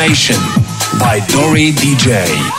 Nation by Dori DJ.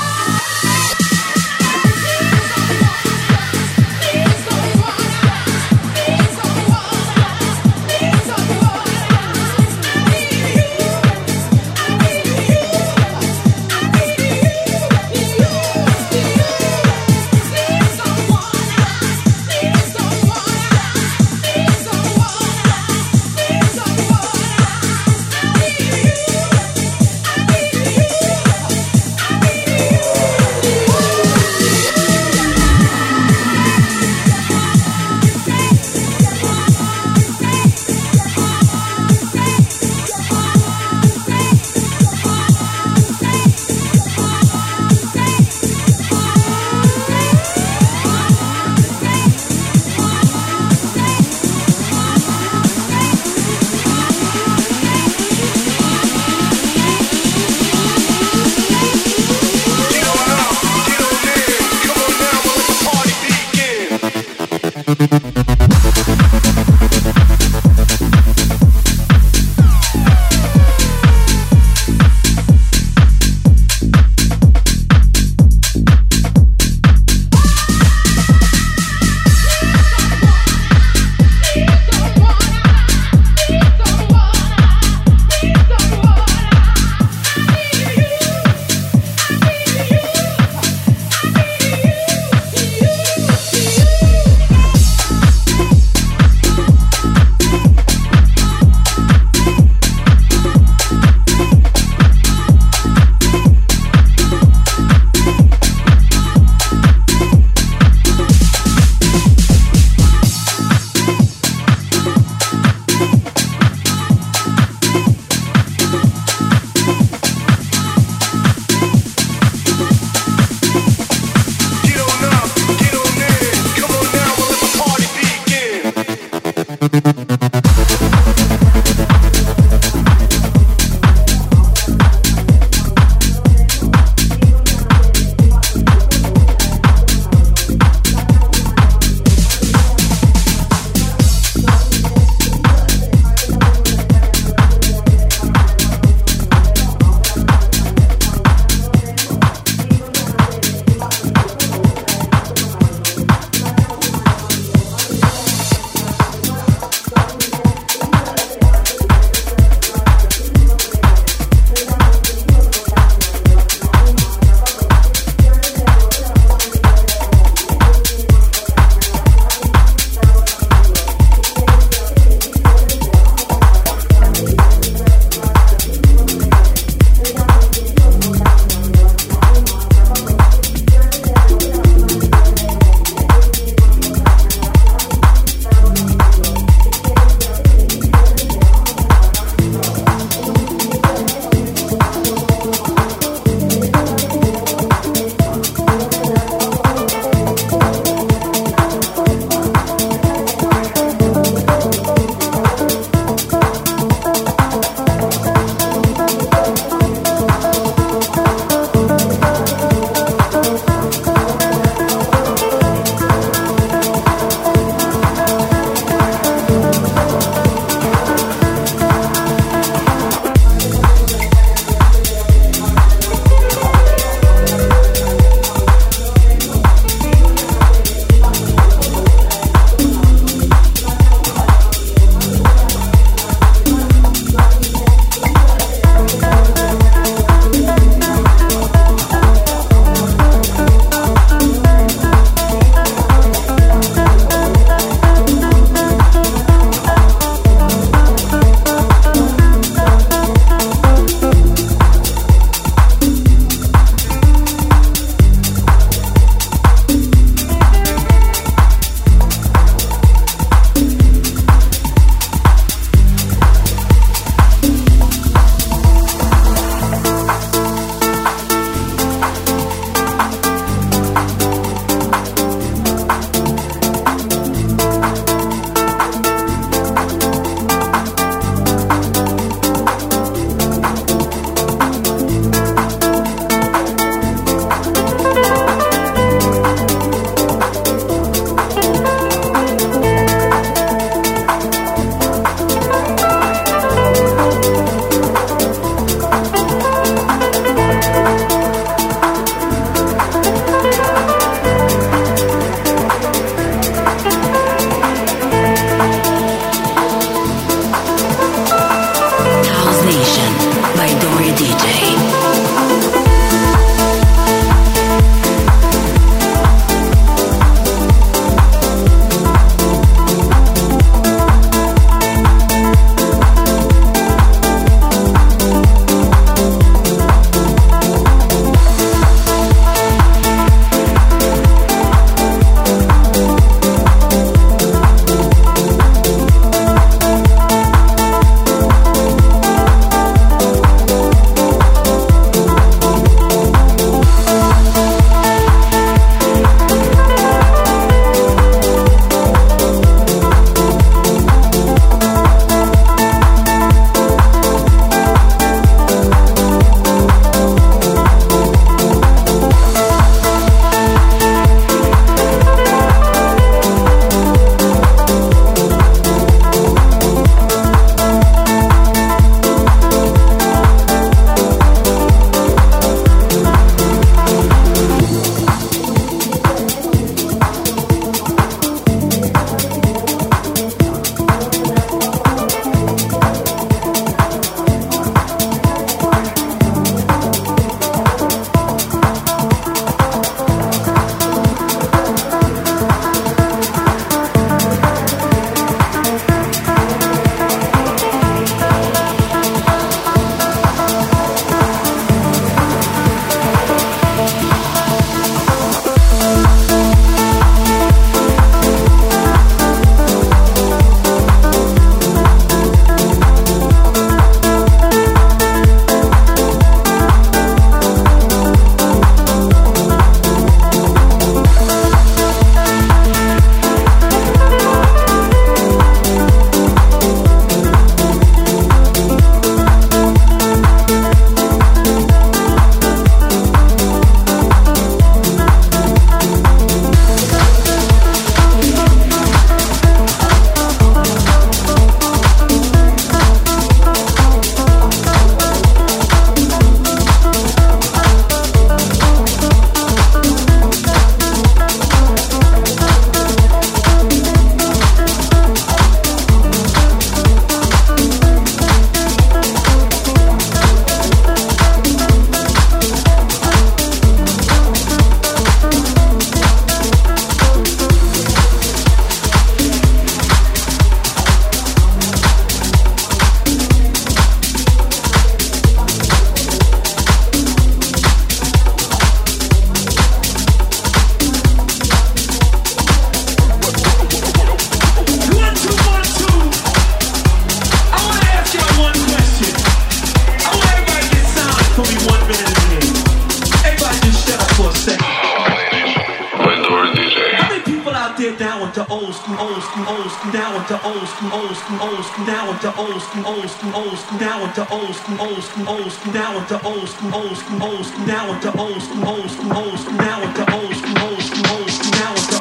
down to old school, old school, old school, down to old school, old school, old school, down to old school, old school, old school, down to old school, old school, old school, down to old school, old school, old school, down to old school, old school, old school, down to old school, old school, old school, down to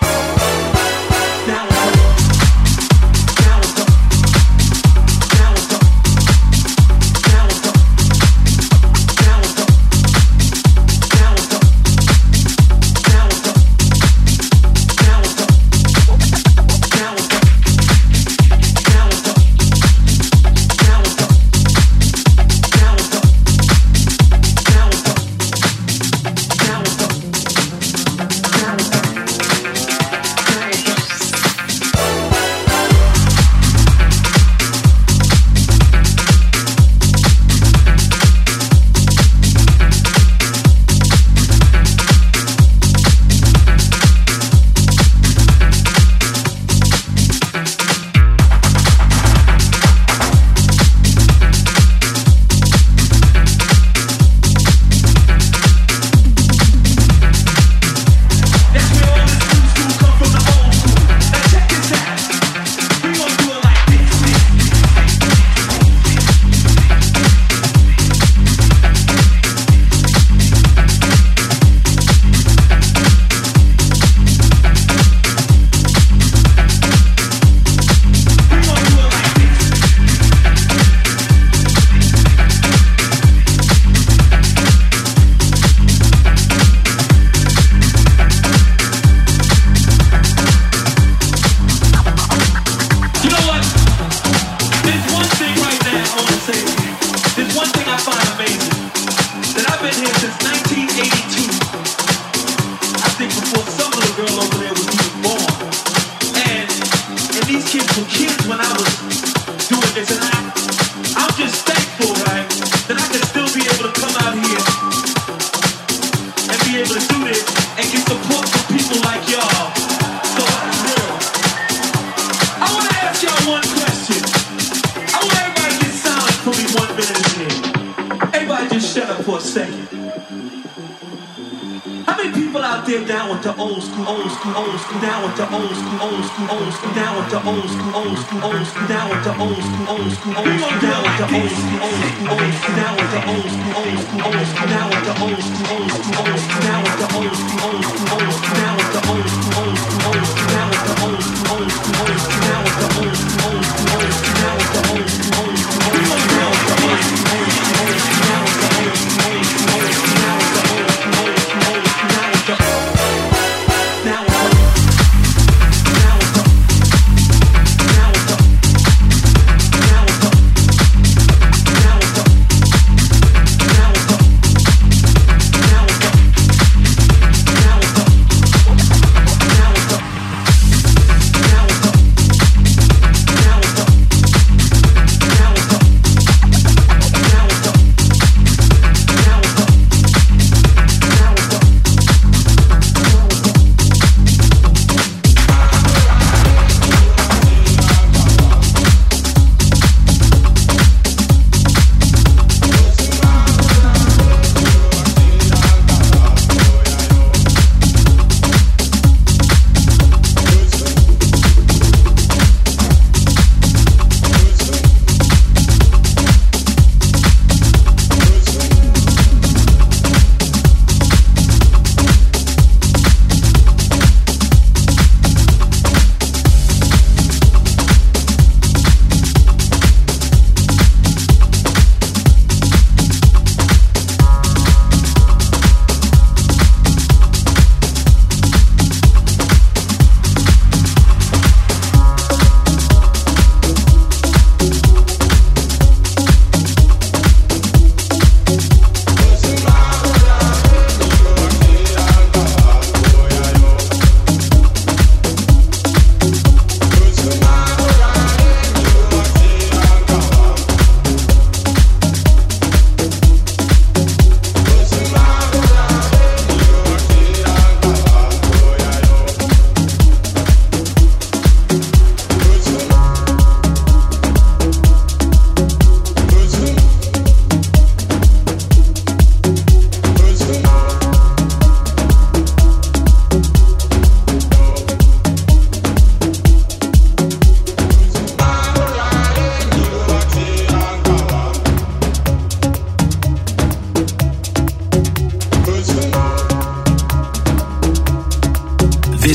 and get support people like y'all. I want to ask y'all one question. I want everybody to silent for me one minute. Everybody just shut up for a second. Now down with the old school, old school, old school, down with old school, old school, old school, down with old school, old school, old school, down with old school, old school, old school, down with old school, old school, old school, down with old school, old school, old school, down with old school, old school, old school, down with old school, old school, old school, old school, old school, old school, old school, old school, old school, old school, old school.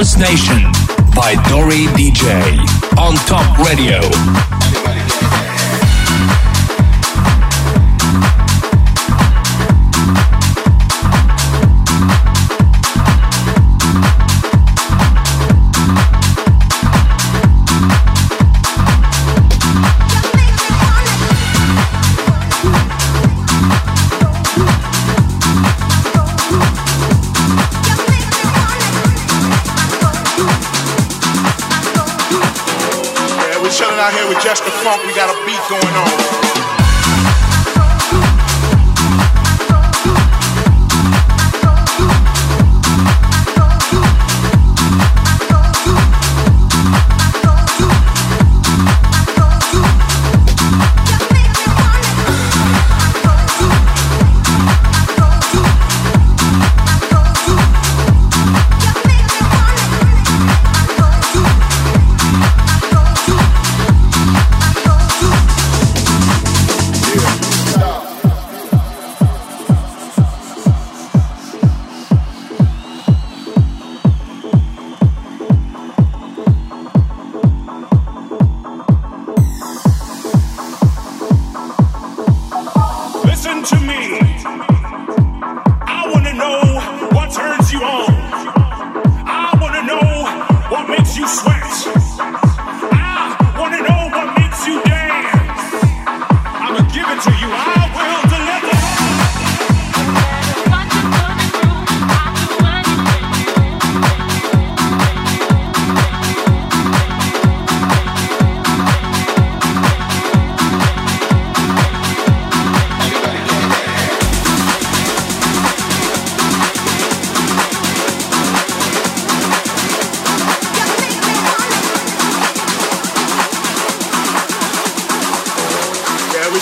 Nation by Dory DJ on Top Radio. Out here with just the funk. We got a beat going on.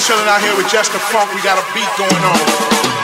Chilling out here with Just the Funk. We got a beat going on.